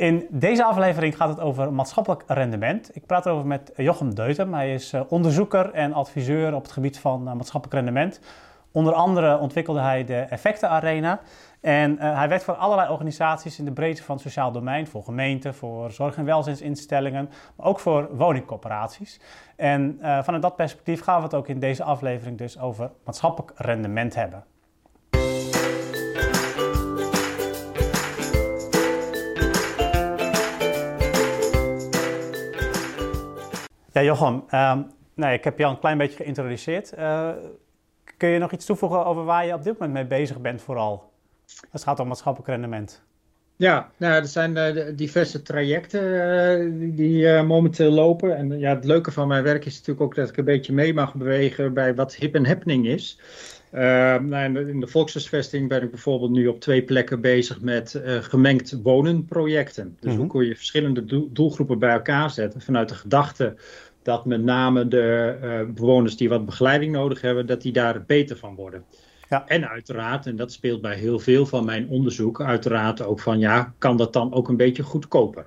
In deze aflevering gaat het over maatschappelijk rendement. Ik praat erover met Jochem Deutem. Hij is eh, onderzoeker en adviseur op het gebied van eh, maatschappelijk rendement. Onder andere ontwikkelde hij de Effectenarena. En uh, hij werkt voor allerlei organisaties in de breedte van het sociaal domein. Voor gemeenten, voor zorg- en welzijnsinstellingen, maar ook voor woningcorporaties. En vanuit dat perspectief gaan we het ook in deze aflevering dus over maatschappelijk rendement hebben. Ja, Jochem, um, nee, ik heb je al een klein beetje geïntroduceerd. Uh, kun je nog iets toevoegen over waar je op dit moment mee bezig bent vooral? Het gaat om maatschappelijk rendement. Ja, nou, er zijn uh, diverse trajecten uh, die uh, momenteel lopen. En ja, het leuke van mijn werk is natuurlijk ook dat ik een beetje mee mag bewegen bij wat hip en happening is. nou, in, de, in de volkshuisvesting ben ik bijvoorbeeld nu op twee plekken bezig met gemengd wonen projecten. Dus hoe kun je verschillende do doelgroepen bij elkaar zetten vanuit de gedachte dat met name de bewoners die wat begeleiding nodig hebben, dat die daar beter van worden. Ja. En uiteraard, en dat speelt bij heel veel van mijn onderzoek, uiteraard ook van ja, kan dat dan ook een beetje goedkoper?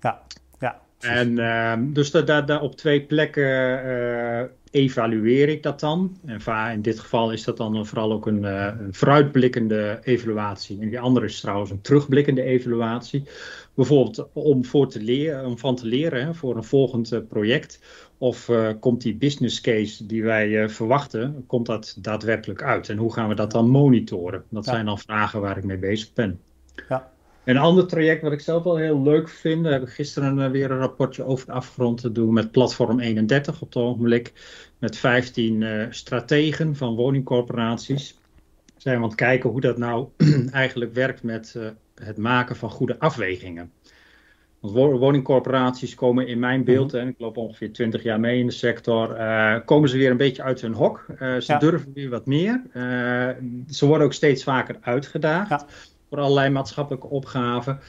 Ja, ja. En uh, dus daar da, da op twee plekken uh, evalueer ik dat dan. En in dit geval is dat dan vooral ook een, uh, een vooruitblikkende evaluatie. En die andere is trouwens een terugblikkende evaluatie. Bijvoorbeeld om, voor te leren, om van te leren hè, voor een volgend project. Of uh, komt die business case die wij uh, verwachten, komt dat daadwerkelijk uit? En hoe gaan we dat dan monitoren? Dat ja. zijn dan vragen waar ik mee bezig ben. Ja. Een ander traject wat ik zelf wel heel leuk vind, daar heb ik gisteren weer een rapportje over afgerond te doen met Platform 31 op het ogenblik. Met 15 strategen van woningcorporaties. Zijn we aan het kijken hoe dat nou eigenlijk werkt met het maken van goede afwegingen. Want woningcorporaties komen in mijn beeld, en ik loop ongeveer 20 jaar mee in de sector, uh, komen ze weer een beetje uit hun hok. Uh, ze ja. durven weer wat meer. Uh, ze worden ook steeds vaker uitgedaagd ja. voor allerlei maatschappelijke opgaven.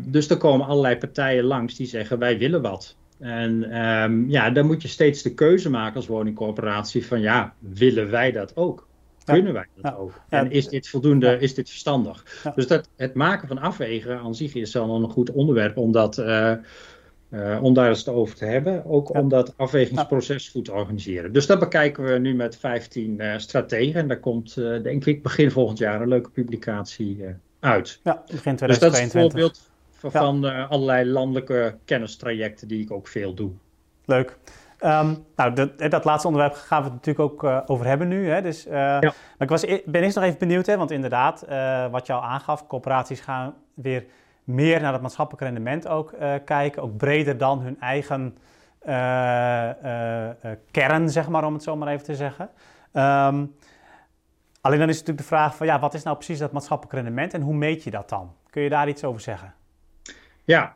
dus er komen allerlei partijen langs die zeggen wij willen wat. En um, ja, dan moet je steeds de keuze maken als woningcorporatie van ja, willen wij dat ook? Kunnen wij dat ook? En is dit voldoende, is dit verstandig? Dus dat, het maken van afwegen aan zich is dan een goed onderwerp om, dat, uh, uh, om daar eens over te hebben. Ook om dat afwegingsproces goed te organiseren. Dus dat bekijken we nu met 15 uh, strategen. En daar komt, denk ik, begin volgend jaar een leuke publicatie uit. Ja, begin 2022. Dus dat is een voorbeeld van, van allerlei landelijke kennistrajecten die ik ook veel doe. Leuk. Um, nou, dat, dat, laatste onderwerp gaan we het natuurlijk ook uh, over hebben nu. Hè? Dus, uh, ja. Maar ik was, ben eerst nog even benieuwd, hè? want inderdaad, uh, wat al aangaf, corporaties gaan weer meer naar het maatschappelijk rendement ook kijken. Ook breder dan hun eigen kern, zeg maar, om het zo maar even te zeggen. Um, alleen dan is natuurlijk de vraag van, ja, wat is nou precies dat maatschappelijk rendement en hoe meet je dat dan? Kun je daar iets over zeggen? Ja,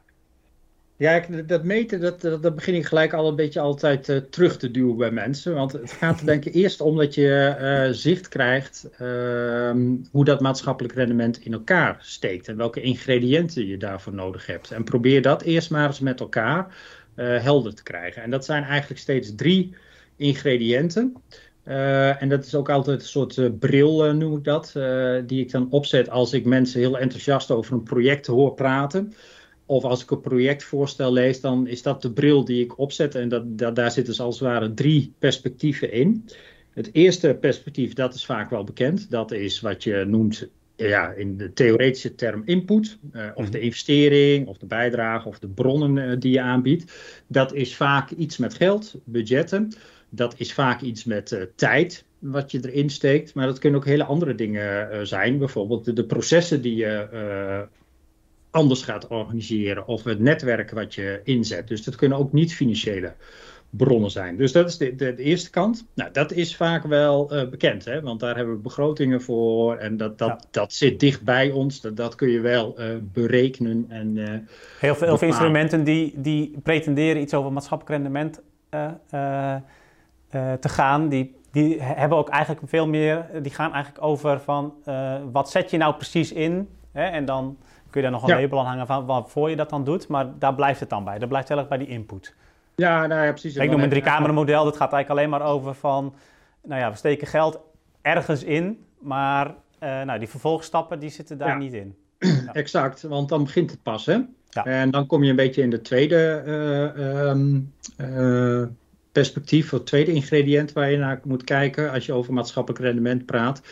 ja, dat meten, dat, dat, begin ik gelijk al een beetje altijd uh, terug te duwen bij mensen. Want het gaat er denk ik eerst om dat je uh, zicht krijgt uh, hoe dat maatschappelijk rendement in elkaar steekt. En welke ingrediënten je daarvoor nodig hebt. En probeer dat eerst maar eens met elkaar helder te krijgen. En dat zijn eigenlijk steeds drie ingrediënten. en dat is ook altijd een soort bril, noem ik dat. die ik dan opzet als ik mensen heel enthousiast over een project hoor praten of als ik een projectvoorstel lees, dan is dat de bril die ik opzet. En dat, dat, daar zitten dus als het ware drie perspectieven in. Het eerste perspectief, dat is vaak wel bekend. Dat is wat je noemt ja, in de theoretische term input. Uh, of de investering, of de bijdrage, of de bronnen uh, die je aanbiedt. Dat is vaak iets met geld, budgetten. Dat is vaak iets met uh, tijd, wat je erin steekt. Maar dat kunnen ook hele andere dingen zijn. Bijvoorbeeld de, de, processen die je anders gaat organiseren of het netwerk wat je inzet. Dus dat kunnen ook niet financiële bronnen zijn. Dus dat is de, de, de eerste kant. Nou, dat is vaak wel uh, bekend, hè? want daar hebben we begrotingen voor en dat, dat, ja. dat zit dicht bij ons. Dat, dat kun je wel uh, berekenen. En, uh, Heel veel, veel instrumenten die, die pretenderen iets over maatschappelijk rendement te gaan, die, die hebben ook eigenlijk veel meer, die gaan eigenlijk over van wat zet je nou precies in hè? en dan kun je daar nog een ja. label aan hangen van waarvoor je dat dan doet. Maar daar blijft het dan bij. Dat blijft heel erg bij die input. Ja, nou ja, precies. Ik noem een drie model. Dat gaat eigenlijk alleen maar over van... Nou ja, we steken geld ergens in. Maar uh, nou, die vervolgstappen die zitten daar ja. niet in. exact, want dan begint het pas, hè? Ja. En dan kom je een beetje in de tweede uh, perspectief, het tweede ingrediënt waar je naar moet kijken als je over maatschappelijk rendement praat.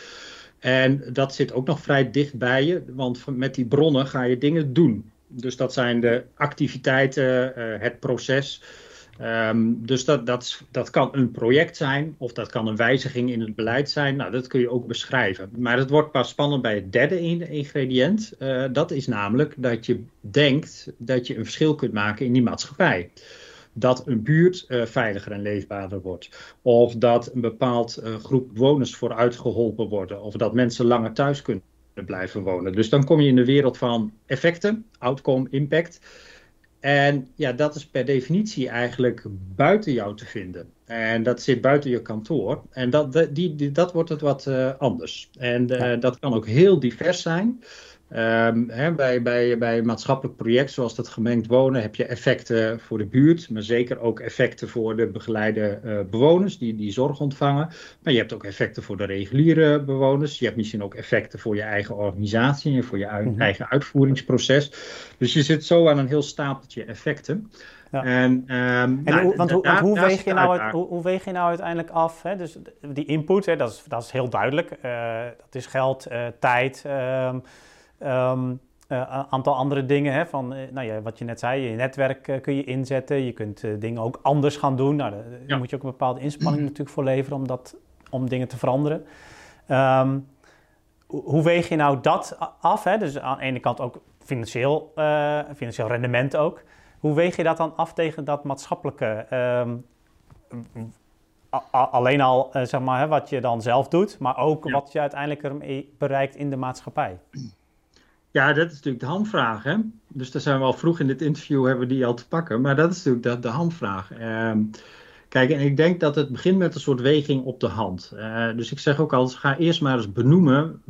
En dat zit ook nog vrij dicht bij je, want met die bronnen ga je dingen doen. Dus dat zijn de activiteiten, het proces. Ehm, dus dat, dat, dat kan een project zijn of dat kan een wijziging in het beleid zijn. Nou, dat kun je ook beschrijven. Maar het wordt pas spannend bij het derde ingrediënt. Uh, dat is namelijk dat je denkt dat je een verschil kunt maken in die maatschappij. Dat een buurt uh, veiliger en leefbaarder wordt. Of dat een bepaald uh, groep bewoners vooruit geholpen worden. Of dat mensen langer thuis kunnen blijven wonen. Dus dan kom je in de wereld van effecten, outcome, impact. En ja, dat is per definitie eigenlijk buiten jou te vinden. En dat zit buiten je kantoor. En dat, die, die dat wordt het wat uh, anders. En dat kan ook heel divers zijn. Um, hè, bij, bij, bij een maatschappelijk project zoals dat gemengd wonen heb je effecten voor de buurt, maar zeker ook effecten voor de begeleide uh, bewoners die, die zorg ontvangen. Maar je hebt ook effecten voor de reguliere bewoners. Je hebt misschien ook effecten voor je eigen organisatie en voor je mm -hmm. eigen uitvoeringsproces. Dus je zit zo aan een heel stapeltje effecten. Ja. En, um, en nou, hoe, want, want hoe, weeg je nou het, hoe, hoe, weeg je nou uiteindelijk af? Hè? Dus die input, hè, dat, is, dat is heel duidelijk. Uh, dat is geld, uh, tijd. Uh, Um, uh, aantal andere dingen, hè, van, uh, nou ja, wat je net zei, je netwerk uh, kun je inzetten. Je kunt dingen ook anders gaan doen. Nou, daar ja. moet je ook een bepaalde inspanning natuurlijk voor leveren om, dat, om dingen te veranderen. Um, hoe weeg je nou dat af? Hè? Dus aan de ene kant ook financieel, financieel rendement ook. Hoe weeg je dat dan af tegen dat maatschappelijke? Um, alleen al zeg maar, hè, wat je dan zelf doet, maar ook ja. wat je uiteindelijk ermee bereikt in de maatschappij. Ja, dat is natuurlijk de hamvraag. Hè? Dus daar zijn we al vroeg in dit interview hebben we die al te pakken. Maar dat is natuurlijk de, de hamvraag. Uh, kijk, en ik denk dat het begint met een soort weging op de hand. Uh, dus ik zeg ook altijd, ga eerst maar eens benoemen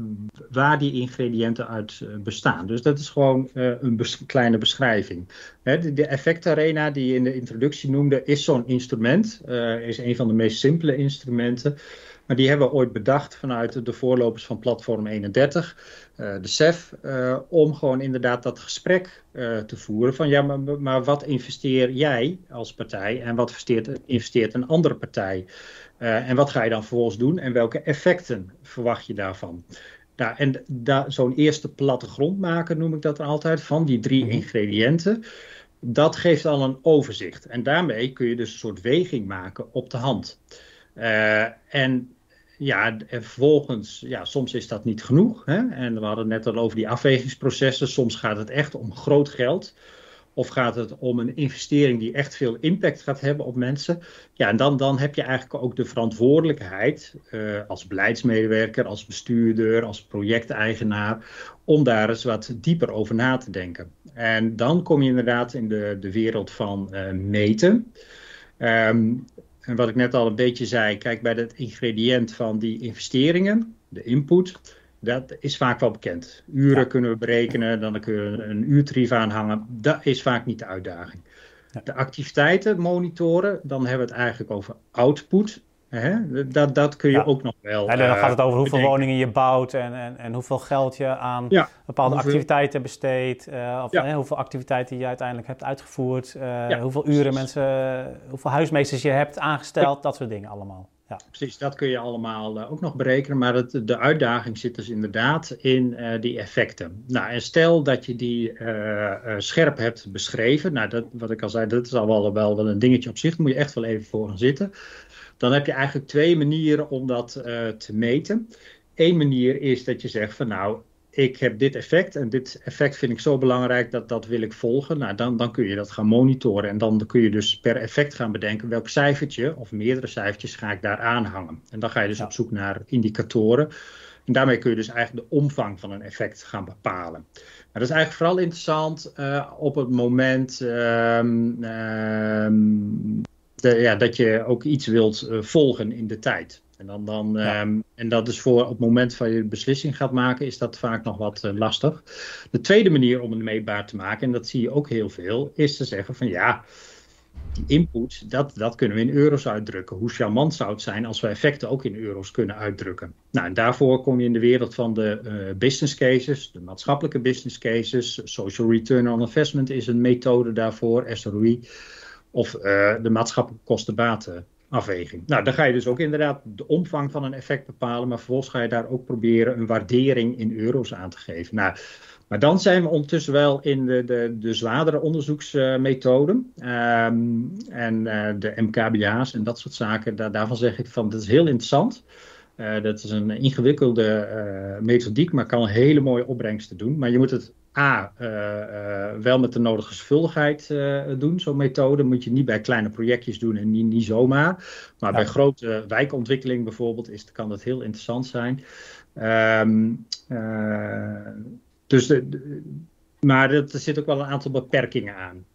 waar die ingrediënten uit uh, bestaan. Dus dat is gewoon uh, een kleine beschrijving. Hè, de, de effectarena die je in de introductie noemde, is zo'n instrument. is een van de meest simpele instrumenten. Maar die hebben we ooit bedacht vanuit de voorlopers van Platform 31, uh, de CEF, uh, om gewoon inderdaad dat gesprek uh, te voeren van ja, maar, maar, wat investeer jij als partij en wat investeert, investeert een andere partij? en wat ga je dan vervolgens doen en welke effecten verwacht je daarvan? Nou, en zo'n eerste plattegrond maken, noem ik dat altijd, van die drie -hmm. ingrediënten dat geeft al een overzicht. En daarmee kun je dus een soort weging maken op de hand. Uh, en ja, en vervolgens, ja, soms is dat niet genoeg. Hè? En we hadden het net al over die afwegingsprocessen. Soms gaat het echt om groot geld. Of gaat het om een investering die echt veel impact gaat hebben op mensen? Ja, en dan, dan heb je eigenlijk ook de verantwoordelijkheid uh, als beleidsmedewerker, als bestuurder, als projecteigenaar, om daar eens wat dieper over na te denken. En dan kom je inderdaad in de, de wereld van uh, meten. Um, en wat ik net al een beetje zei, kijk bij het ingrediënt van die investeringen, de input, dat is vaak wel bekend. Uren ja. kunnen we berekenen, dan kunnen we een uurtarief aanhangen. Dat is vaak niet de uitdaging. Ja. De activiteiten monitoren, dan hebben we het eigenlijk over output. Hè? Dat, dat kun je ja. ook nog wel. En dan uh, gaat het over hoeveel bedenken. woningen je bouwt en, en, en hoeveel geld je aan ja. bepaalde hoeveel... activiteiten besteedt. Uh, of ja. hoeveel activiteiten je uiteindelijk hebt uitgevoerd. Uh, hoeveel uren mensen, hoeveel huismeesters je hebt aangesteld. Dat soort dingen allemaal. Ja. Precies, dat kun je allemaal ook nog berekenen. Maar het, de uitdaging zit dus inderdaad in die effecten. Nou, en stel dat je die scherp hebt beschreven. Nou, dat, wat ik al zei, dat is al wel, wel, wel een dingetje op zich. Daar moet je echt wel even voor gaan zitten. Dan heb je eigenlijk twee manieren om dat te meten. Eén manier is dat je zegt van nou, ik heb dit effect en dit effect vind ik zo belangrijk dat dat wil ik volgen. Nou, dan, dan kun je dat gaan monitoren en dan kun je dus per effect gaan bedenken welk cijfertje of meerdere cijfertjes ga ik daar aanhangen. En dan ga je dus ja. op zoek naar indicatoren. En daarmee kun je dus eigenlijk de omvang van een effect gaan bepalen. Maar dat is eigenlijk vooral interessant uh, op het moment um, um, de, ja, dat je ook iets wilt uh, volgen in de tijd. En, dan, dan, ja. um, en dat is voor op het moment van je beslissing gaat maken, is dat vaak nog wat uh, lastig. De tweede manier om het meetbaar te maken, en dat zie je ook heel veel, is te zeggen van ja, die input, dat, dat kunnen we in euro's uitdrukken. Hoe charmant zou het zijn als we effecten ook in euro's kunnen uitdrukken? Nou, en daarvoor kom je in de wereld van de uh, business cases, de maatschappelijke business cases. Social Return on Investment is een methode daarvoor, SROI. Of uh, de maatschappelijke kostenbatenafweging. Nou, dan ga je dus ook inderdaad de omvang van een effect bepalen, maar vervolgens ga je daar ook proberen een waardering in euro's aan te geven. Nou, maar dan zijn we ondertussen wel in de, de, de zwaardere onderzoeksmethoden. Ehm, en uh, de MKBA's en dat soort zaken. Daar, daarvan zeg ik van, dat is heel interessant. Uh, dat is een ingewikkelde uh, methodiek, maar kan hele mooie opbrengsten doen. Maar je moet het A, wel met de nodige zorgvuldigheid doen, zo'n methode. Moet je niet bij kleine projectjes doen en niet, niet zomaar. Maar ja. bij grote wijkontwikkeling bijvoorbeeld is, kan dat heel interessant zijn. Um, dus de, maar er zit ook wel een aantal beperkingen aan.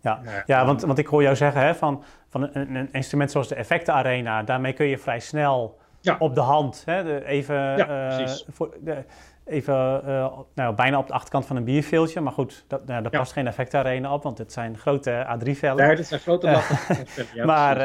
Ja, ja want, want ik hoor jou zeggen hè, van, van een, een instrument zoals de effectenarena, daarmee kun je vrij snel ja. op de hand, hè, de, even, ja, voor, de, even uh, nou, bijna op de achterkant van een bierveeltje. Maar goed, dat, nou, daar past geen effectenarena op, want het zijn grote A3-vellen. Ja, dit zijn grote latten. maar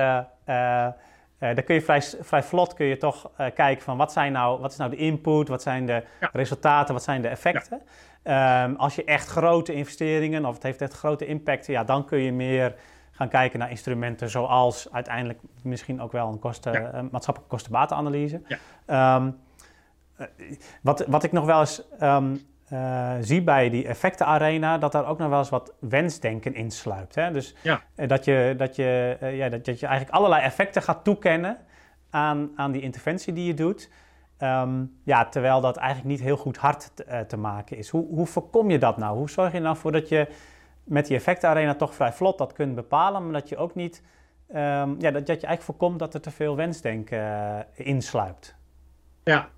uh, dan kun je vrij, vrij vlot kun je toch kijken van wat, zijn nou, wat is nou de input, wat zijn de resultaten, wat zijn de effecten. Um, als je echt grote investeringen of het heeft echt grote impact, ja, dan kun je meer gaan kijken naar instrumenten zoals uiteindelijk misschien ook wel een kosten, maatschappelijke kostenbatenanalyse. Ja. Um, wat, wat ik nog wel eens um, uh, zie bij die effectenarena, dat daar ook nog wel eens wat wensdenken insluipt. Hè? Dus ja. dat, je, dat, je, uh, ja, dat, dat je eigenlijk allerlei effecten gaat toekennen aan, aan die interventie die je doet. Um, ja, terwijl dat eigenlijk niet heel goed hard te, te maken is. Hoe, hoe voorkom je dat nou? Hoe zorg je er nou voor dat je met die effectenarena toch vrij vlot dat kunt bepalen, maar dat je ook niet, um, ja, dat, dat je eigenlijk voorkomt dat er te veel wensdenken insluipt? Ja,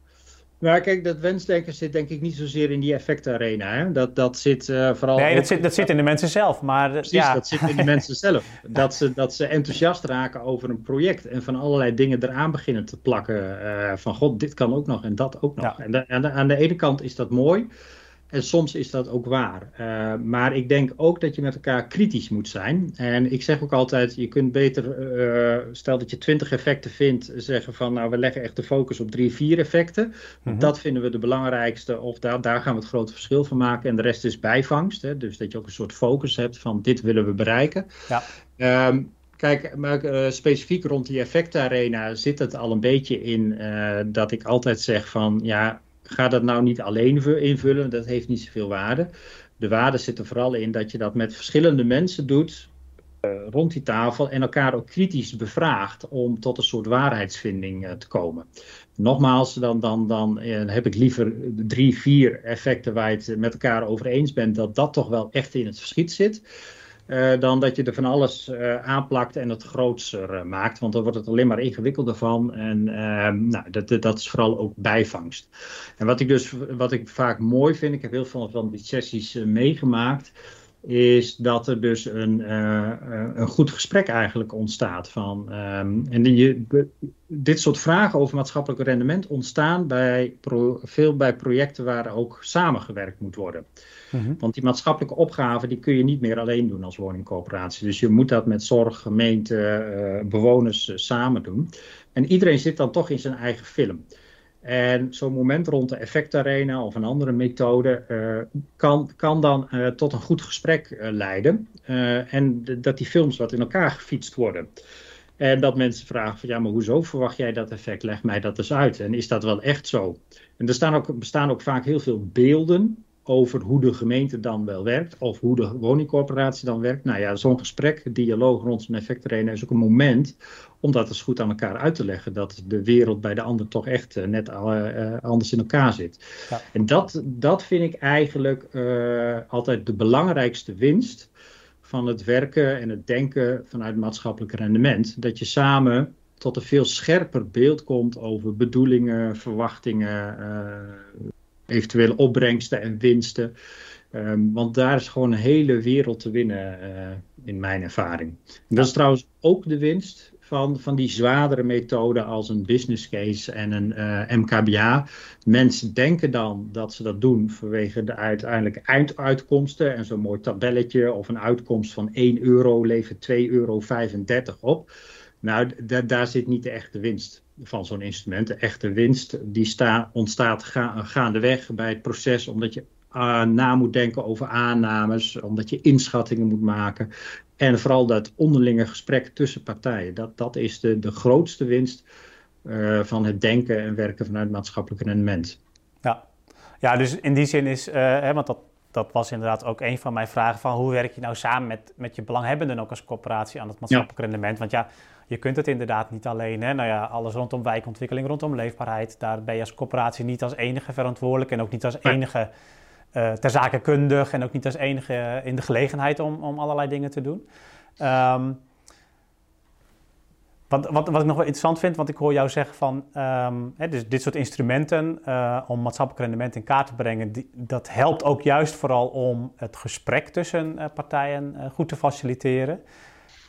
maar kijk, dat wensdenken zit denk ik niet zozeer in die effectenarena. Hè? Dat, dat zit uh, vooral... Nee, dat, zit, dat zit in de mensen zelf. Maar, Precies, ja. dat zit in de mensen zelf. Dat ze, dat ze enthousiast raken over een project en van allerlei dingen eraan beginnen te plakken. Uh, van god, dit kan ook nog en dat ook nog. Ja. En de, aan, de, aan de ene kant is dat mooi. En soms is dat ook waar. Uh, maar ik denk ook dat je met elkaar kritisch moet zijn. En ik zeg ook altijd, je kunt beter, uh, stel dat je twintig effecten vindt, zeggen van nou we leggen echt de focus op drie, vier effecten. Mm -hmm. Dat vinden we de belangrijkste of daar, daar gaan we het grote verschil van maken. En de rest is bijvangst. Hè? Dus dat je ook een soort focus hebt van dit willen we bereiken. Ja. Um, Kijk, maar uh, specifiek rond die effectenarena zit het al een beetje in uh, dat ik altijd zeg van ja, ga dat nou niet alleen invullen, dat heeft niet zoveel waarde. De waarde zit er vooral in dat je dat met verschillende mensen doet uh, rond die tafel en elkaar ook kritisch bevraagt om tot een soort waarheidsvinding uh, te komen. Nogmaals, dan, dan, dan uh, heb ik liever drie, vier effecten waar je het met elkaar over eens bent, dat dat toch wel echt in het verschiet zit. Uh, dan dat je er van alles uh, aanplakt en het grootser uh, maakt. Want dan wordt het alleen maar ingewikkelder van. En nou, dat, dat is vooral ook bijvangst. En wat ik dus wat ik vaak mooi vind, ik heb heel veel van die sessies meegemaakt. Is dat er dus een, een goed gesprek eigenlijk ontstaat. Van, um, en je, dit soort vragen over maatschappelijk rendement ontstaan bij pro, veel bij projecten waar ook samengewerkt moet worden. Mm-hmm. Want die maatschappelijke opgaven die kun je niet meer alleen doen als woningcoöperatie. Dus je moet dat met zorg, gemeente, uh, bewoners samen doen. En iedereen zit dan toch in zijn eigen film. En zo'n moment rond de effectarena of een andere methode uh, kan, kan dan tot een goed gesprek leiden. en dat die films wat in elkaar gefietst worden. En dat mensen vragen van ja, maar hoezo verwacht jij dat effect? Leg mij dat eens uit. En is dat wel echt zo? En er staan ook, bestaan ook vaak heel veel beelden over hoe de gemeente dan wel werkt, of hoe de woningcorporatie dan werkt. Nou ja, zo'n gesprek, dialoog rond zo'n effectterrein is ook een moment om dat eens goed aan elkaar uit te leggen. Dat de wereld bij de ander toch echt uh, net uh, anders in elkaar zit. Ja. En dat, dat vind ik eigenlijk uh, altijd de belangrijkste winst van het werken en het denken vanuit maatschappelijk rendement. Dat je samen tot een veel scherper beeld komt over bedoelingen, verwachtingen, eventuele opbrengsten en winsten. Um, want daar is gewoon een hele wereld te winnen uh, in mijn ervaring. En dat is trouwens ook de winst van, van die zwaardere methoden als een business case en een uh, MKBA. Mensen denken dan dat ze dat doen vanwege de uiteindelijke einduitkomsten. En zo'n mooi tabelletje of een uitkomst van 1 euro levert 2,35 euro op. Nou, daar zit niet de echte winst van zo'n instrument. De echte winst die sta, ontstaat ga, gaandeweg bij het proces, omdat je uh, na moet denken over aannames, omdat je inschattingen moet maken. En vooral dat onderlinge gesprek tussen partijen. Dat, dat is de, de grootste winst uh, van het denken en werken vanuit maatschappelijk rendement. Ja, ja dus in die zin is, uh, hè, want dat, dat was inderdaad ook een van mijn vragen van hoe werk je nou samen met, met je belanghebbenden ook als corporatie aan het maatschappelijk ja. rendement? Want ja, je kunt het inderdaad niet alleen. Hè? Nou ja, alles rondom wijkontwikkeling, rondom leefbaarheid, daar ben je als corporatie niet als enige verantwoordelijk en ook niet als enige uh, ter en ook niet als enige in de gelegenheid om, om allerlei dingen te doen. Um, wat, wat, wat ik nog wel interessant vind, want ik hoor jou zeggen van um, hè, dus dit soort instrumenten uh, om maatschappelijk rendement in kaart te brengen, die, dat helpt ook juist vooral om het gesprek tussen uh, partijen uh, goed te faciliteren.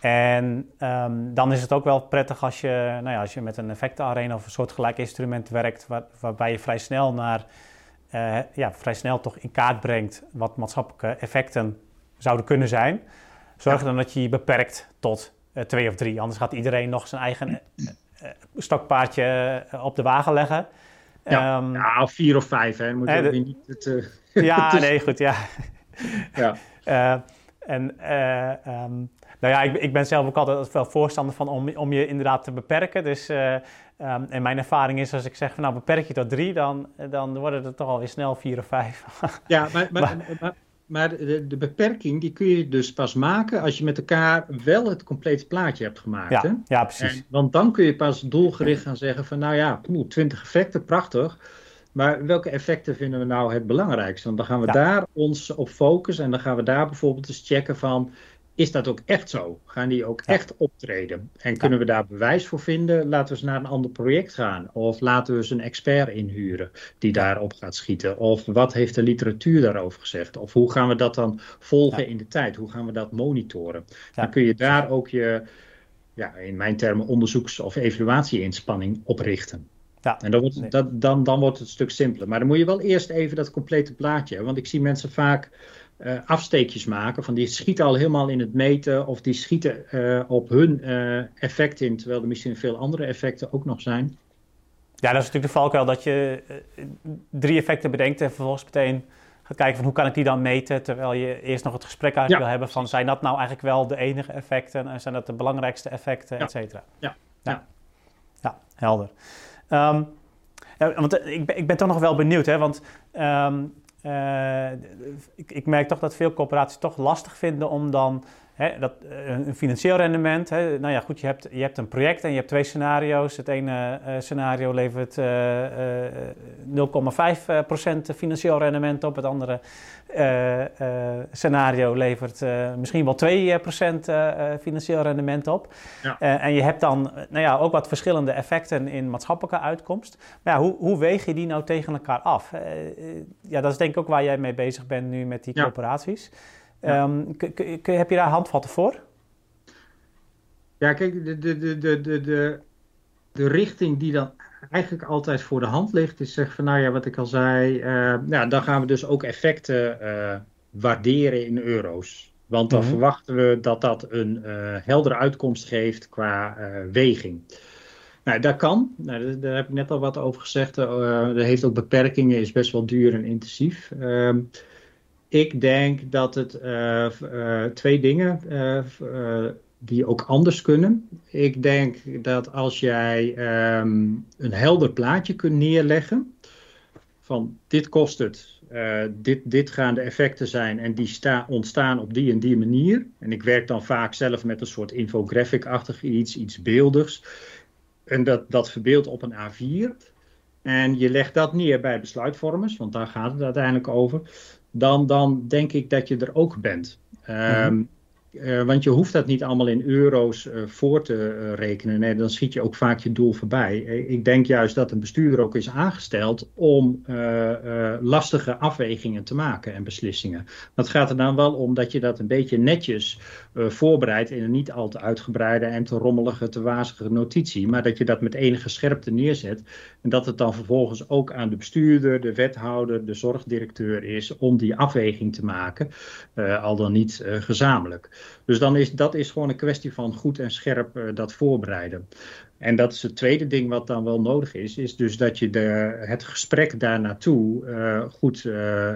En um, dan is het ook wel prettig als je, nou ja, als je met een effectenarena of een soortgelijk instrument werkt, waar, waarbij je vrij snel naar uh, ja, vrij snel toch in kaart brengt wat maatschappelijke effecten zouden kunnen zijn. Zorg ja. dan dat je je beperkt tot uh, twee of drie. Anders gaat iedereen nog zijn eigen uh, stokpaardje op de wagen leggen. Ja, um, ja of vier of vijf, hè. Moet je niet het, ja, nee, goed, ja. ja. en um, nou ja, ik, ik, ben zelf ook altijd wel voorstander van om, om je inderdaad te beperken. Dus Um, en mijn ervaring is als ik zeg van nou beperk je tot drie, dan, dan worden het toch alweer snel vier of vijf. ja, maar, maar, maar, maar de, de, beperking die kun je dus pas maken als je met elkaar wel het complete plaatje hebt gemaakt. Ja, hè? ja precies. En, want dan kun je pas doelgericht gaan zeggen van nou ja, 20 effecten, prachtig. Maar welke effecten vinden we nou het belangrijkste? Want dan gaan we ja. daar ons op focussen en dan gaan we daar bijvoorbeeld eens checken van is dat ook echt zo? Gaan die ook ja. echt optreden? En kunnen we daar bewijs voor vinden? Laten we eens naar een ander project gaan. Of laten we eens een expert inhuren die daarop gaat schieten. Of wat heeft de literatuur daarover gezegd? Of hoe gaan we dat dan volgen ja. in de tijd? Hoe gaan we dat monitoren? Dan kun je daar ook je, ja, in mijn termen, onderzoeks- of evaluatie-inspanning op richten. Ja, en dan wordt, nee. dat, dan, dan wordt het een stuk simpeler. Maar dan moet je wel eerst even dat complete plaatje. Want ik zie mensen vaak uh, afsteekjes maken. Van die schieten al helemaal in het meten of die schieten uh, op hun uh, effect in, terwijl er misschien veel andere effecten ook nog zijn. Ja, dat is natuurlijk de valkuil dat je drie effecten bedenkt en vervolgens meteen gaat kijken van hoe kan ik die dan meten, terwijl je eerst nog het gesprek uit ja. wil hebben van zijn dat nou eigenlijk wel de enige effecten en zijn dat de belangrijkste effecten, ja. et cetera. Ja. Ja. ja, helder. Um, want ik ben, ik ben toch nog wel benieuwd, hè, want um, uh, ik, ik, merk toch dat veel corporaties toch lastig vinden om dan dat, een financieel rendement. Nou ja, goed, je hebt, je hebt een project en je hebt twee scenario's. Het ene uh, scenario levert uh, 0,5% financieel rendement op. Het andere scenario levert misschien wel 2% financieel rendement op. Ja. en je hebt dan nou ja, ook wat verschillende effecten in maatschappelijke uitkomst. Maar ja, hoe, hoe weeg je die nou tegen elkaar af? ja, dat is denk ik ook waar jij mee bezig bent nu met die ja. corporaties. Ja. Um, heb je daar handvatten voor? Ja, kijk, de, de, de, de, de, de richting die dan eigenlijk altijd voor de hand ligt, is zeg van, nou ja, wat ik al zei, uh, nou, dan gaan we dus ook effecten uh, waarderen in euro's. Want dan mm -hmm. verwachten we dat dat een uh, heldere uitkomst geeft qua weging. Nou, dat kan. Nou, daar, heb ik net al wat over gezegd. dat heeft ook beperkingen, is best wel duur en intensief. Ehm, ik denk dat het uh, uh, twee dingen uh, die ook anders kunnen. Ik denk dat als jij um, een helder plaatje kunt neerleggen van dit kost het, dit, dit gaan de effecten zijn en die sta, ontstaan op die en die manier. En ik werk dan vaak zelf met een soort infographic-achtig iets, iets beeldigs. En dat, dat verbeeld op een A4. En je legt dat neer bij besluitvormers, want daar gaat het uiteindelijk over dan, dan denk ik dat je er ook bent. Um, mm-hmm. Uh, want je hoeft dat niet allemaal in euro's uh, voor te uh, rekenen. Nee, dan schiet je ook vaak je doel voorbij. Ik denk juist dat een bestuurder ook is aangesteld om lastige afwegingen te maken en beslissingen. Dat gaat er dan wel om dat je dat een beetje netjes voorbereidt in een niet al te uitgebreide en te rommelige, te wazige notitie. Maar dat je dat met enige scherpte neerzet. En dat het dan vervolgens ook aan de bestuurder, de wethouder, de zorgdirecteur is om die afweging te maken. al dan niet gezamenlijk. Dus dan is dat is gewoon een kwestie van goed en scherp uh, dat voorbereiden. En dat is het tweede ding wat dan wel nodig is, is dus dat je de, het gesprek daar naartoe uh, goed uh,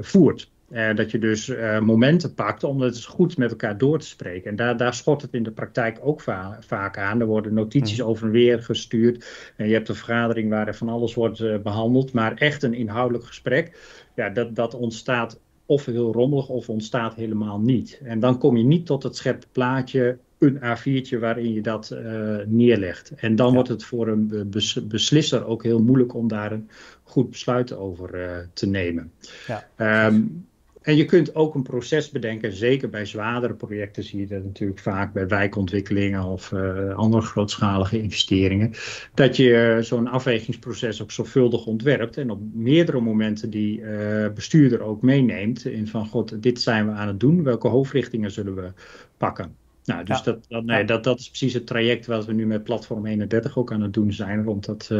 voert. dat je dus momenten pakt om het goed met elkaar door te spreken. En daar, daar schort het in de praktijk ook va vaak aan. Er worden notities mm. over en weer gestuurd. En je hebt een vergadering waar er van alles wordt behandeld. Maar echt een inhoudelijk gesprek, ja, dat, dat ontstaat of heel rommelig of ontstaat helemaal niet. En dan kom je niet tot het scherpe plaatje, een A4'tje waarin je dat uh, neerlegt. En dan wordt het voor een beslisser ook heel moeilijk om daar een goed besluit over uh, te nemen. Ja. Um, en je kunt ook een proces bedenken, zeker bij zwaardere projecten zie je dat natuurlijk vaak bij wijkontwikkelingen of uh, andere grootschalige investeringen, dat je zo'n afwegingsproces ook zorgvuldig ontwerpt en op meerdere momenten die uh, bestuurder ook meeneemt in van god, dit zijn we aan het doen, welke hoofdrichtingen zullen we pakken. Nou, dus dat, dat, nee, dat, dat is precies het traject wat we nu met Platform 31 ook aan het doen zijn, rond dat,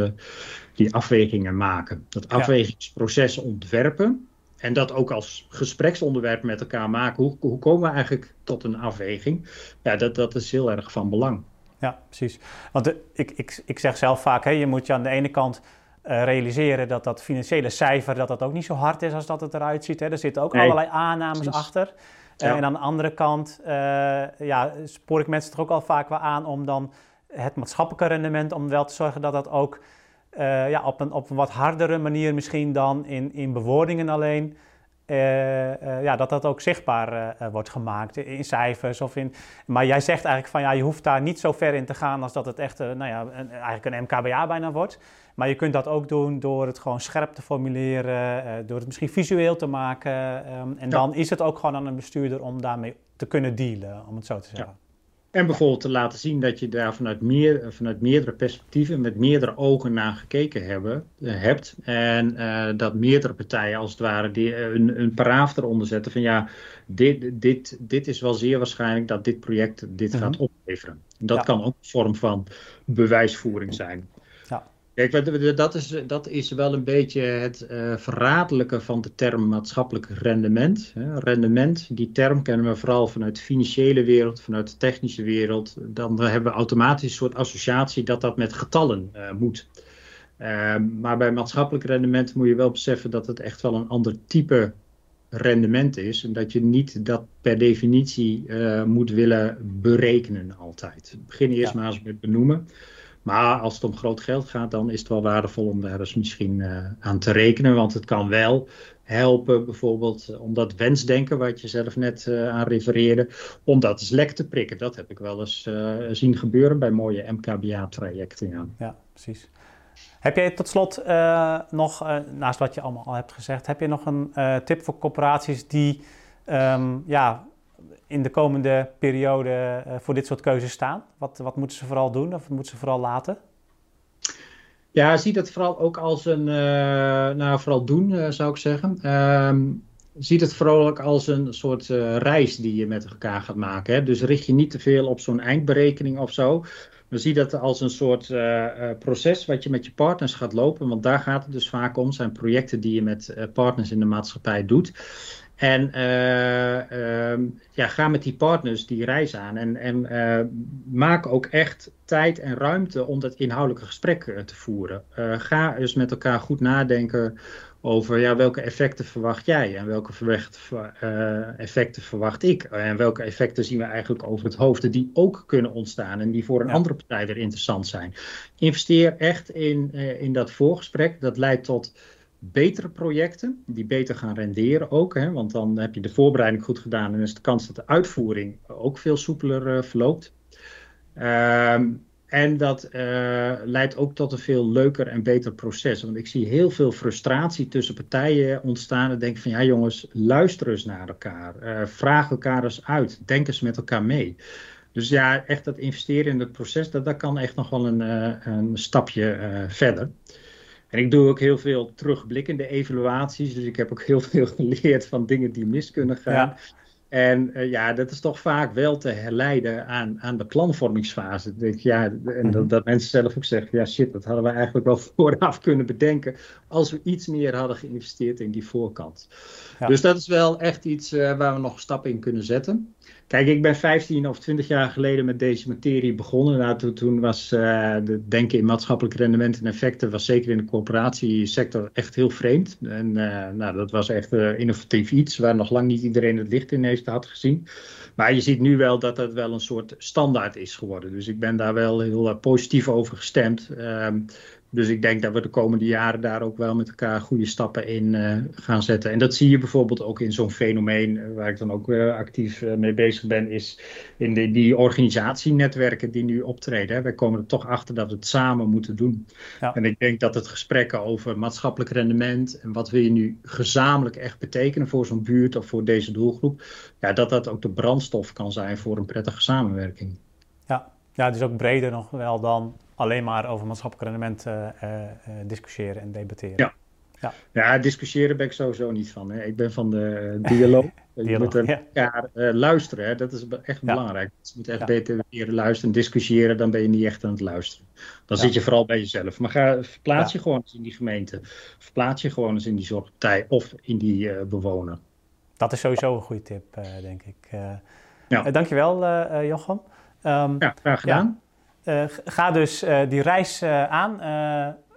die afwegingen maken. Dat afwegingsproces ontwerpen en dat ook als gespreksonderwerp met elkaar maken. Hoe, hoe komen we eigenlijk tot een afweging? Ja, dat, dat is heel erg van belang. Ja, precies. Want de, ik, ik, ik zeg zelf vaak, hè, je moet je aan de ene kant uh, realiseren dat dat financiële cijfer dat dat ook niet zo hard is als dat het eruit ziet. Hè. Er zitten ook allerlei aannames precies. achter. Uh, En aan de andere kant uh, ja, spoor ik mensen toch ook al vaak wel aan om dan het maatschappelijke rendement, om wel te zorgen dat dat ook uh, ja, op, een, op een wat hardere manier misschien dan in, in bewoordingen alleen. Uh, uh, ja, dat dat ook zichtbaar wordt gemaakt in cijfers. Of in, maar jij zegt eigenlijk van ja, je hoeft daar niet zo ver in te gaan als dat het echt nou ja, een, eigenlijk een MKBA bijna wordt. Maar je kunt dat ook doen door het gewoon scherp te formuleren, door het misschien visueel te maken. Um, en ja. dan is het ook gewoon aan een bestuurder om daarmee te kunnen dealen, om het zo te zeggen. Ja. En bijvoorbeeld te laten zien dat je daar vanuit, meer, vanuit meerdere perspectieven, met meerdere ogen naar gekeken hebben, uh, hebt. En uh, dat meerdere partijen als het ware die, uh, een, een paraaf eronder zetten van ja, dit, dit, dit is wel zeer waarschijnlijk dat dit project dit -huh. gaat opleveren. Dat ja. kan ook een vorm van bewijsvoering zijn. Kijk, dat is, dat is wel een beetje het uh, verraderlijke van de term maatschappelijk rendement. Hè. Rendement, die term kennen we vooral vanuit de financiële wereld, vanuit de technische wereld. Dan hebben we automatisch een soort associatie dat dat met getallen uh, moet. Uh, maar bij maatschappelijk rendement moet je wel beseffen dat het echt wel een ander type rendement is. En dat je niet dat per definitie uh, moet willen berekenen altijd. Begin eerst ja. maar eens met benoemen. Maar als het om groot geld gaat, dan is het wel waardevol om daar eens misschien uh, aan te rekenen. Want het kan wel helpen, bijvoorbeeld eh, om dat wensdenken, wat je zelf net uh, aan refereerde, om dat eens lek te prikken. Dat heb ik wel eens uh, zien gebeuren bij mooie MKBA-trajecten. Ja. ja, precies. Heb jij tot slot nog, naast wat je allemaal al hebt gezegd, heb je nog een tip voor corporaties die um, ja, in de komende periode uh, voor dit soort keuzes staan? Wat, wat moeten ze vooral doen of moeten ze vooral laten? Ja, zie dat vooral ook als een, uh, nou vooral doen uh, zou ik zeggen. Um, ziet het vooral ook als een soort reis die je met elkaar gaat maken. Hè? Dus richt je niet te veel op zo'n eindberekening of zo. Maar zie dat als een soort proces wat je met je partners gaat lopen. Want daar gaat het dus vaak om. zijn projecten die je met partners in de maatschappij doet. En uh, uh, ja, ga met die partners die reis aan en, en uh, maak ook echt tijd en ruimte om dat inhoudelijke gesprek eh, te voeren. Eh, ga dus met elkaar goed nadenken over ja, welke effecten verwacht jij en welke effecten verwacht ik. En welke effecten zien we eigenlijk over het hoofd die ook kunnen ontstaan en die voor een ja. andere partij weer interessant zijn. Investeer echt in, in dat voorgesprek. Dat leidt tot betere projecten, die beter gaan renderen ook. Hè, want dan heb je de voorbereiding goed gedaan en is de kans dat de uitvoering ook veel soepeler uh, verloopt. Um, En dat leidt ook tot een veel leuker en beter proces. Want ik zie heel veel frustratie tussen partijen ontstaan. En denk van ja jongens, luister eens naar elkaar. vraag elkaar eens uit. Denk eens met elkaar mee. Dus ja, echt dat investeren in het proces, dat, dat kan echt nog wel een, een stapje verder. En ik doe ook heel veel terugblikkende evaluaties. Dus ik heb ook heel veel geleerd van dingen die mis kunnen gaan. En uh, ja, dat is toch vaak wel te herleiden aan, aan de planvormingsfase. Dat, ja, en dat, mhm. dat, mensen zelf ook zeggen, ja shit, dat hadden we eigenlijk wel vooraf kunnen bedenken als we iets meer hadden geïnvesteerd in die voorkant. Ja. Dus dat is wel echt iets uh, waar we nog stappen in kunnen zetten. Kijk, ik ben 15 of 20 jaar geleden met deze materie begonnen. Nou, toen, toen was uh, de denken in maatschappelijk rendement en effecten, was zeker in de corporatiesector echt heel vreemd. En nou, dat was echt innovatief iets waar nog lang niet iedereen het licht in heeft had gezien. Maar je ziet nu wel dat dat wel een soort standaard is geworden. Dus ik ben daar wel heel positief over gestemd. Ehm, dus ik denk dat we de komende jaren daar ook wel met elkaar goede stappen in uh, gaan zetten. En dat zie je bijvoorbeeld ook in zo'n fenomeen eh, waar ik dan ook uh, actief mee bezig ben, is in de, die organisatienetwerken die nu optreden. Hè. Wij komen er toch achter dat we het samen moeten doen. Ja. En ik denk dat het gesprekken over maatschappelijk rendement en wat wil je nu gezamenlijk echt betekenen voor zo'n buurt of voor deze doelgroep, ja, dat dat ook de brandstof kan zijn voor een prettige samenwerking. Ja, ja het is ook breder nog wel dan alleen maar over maatschappelijk rendement uh, uh, discussiëren en debatteren. Ja. Ja. ja, discussiëren ben ik sowieso niet van. Hè. Ik ben van de dialoog. je moet elkaar luisteren. Hè. Dat is echt belangrijk. Dus je moet echt beter leren luisteren. Discussiëren, dan ben je niet echt aan het luisteren. Dan zit je vooral bij jezelf. Maar ga, verplaats je gewoon eens in die gemeente. Verplaats je gewoon eens in die zorgpartij of in die bewoner. Dat is sowieso een goede tip, denk ik. ja. dankjewel, Jochem. Um, ja, graag gedaan. Eh, ga dus eh, die reis eh, aan.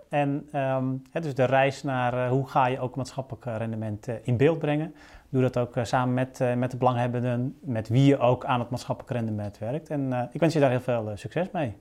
en um, dus de reis naar hoe ga je ook maatschappelijk rendement in beeld brengen. Doe dat ook samen met, met de belanghebbenden, met wie je ook aan het maatschappelijk rendement werkt. En ik wens je daar heel veel succes mee.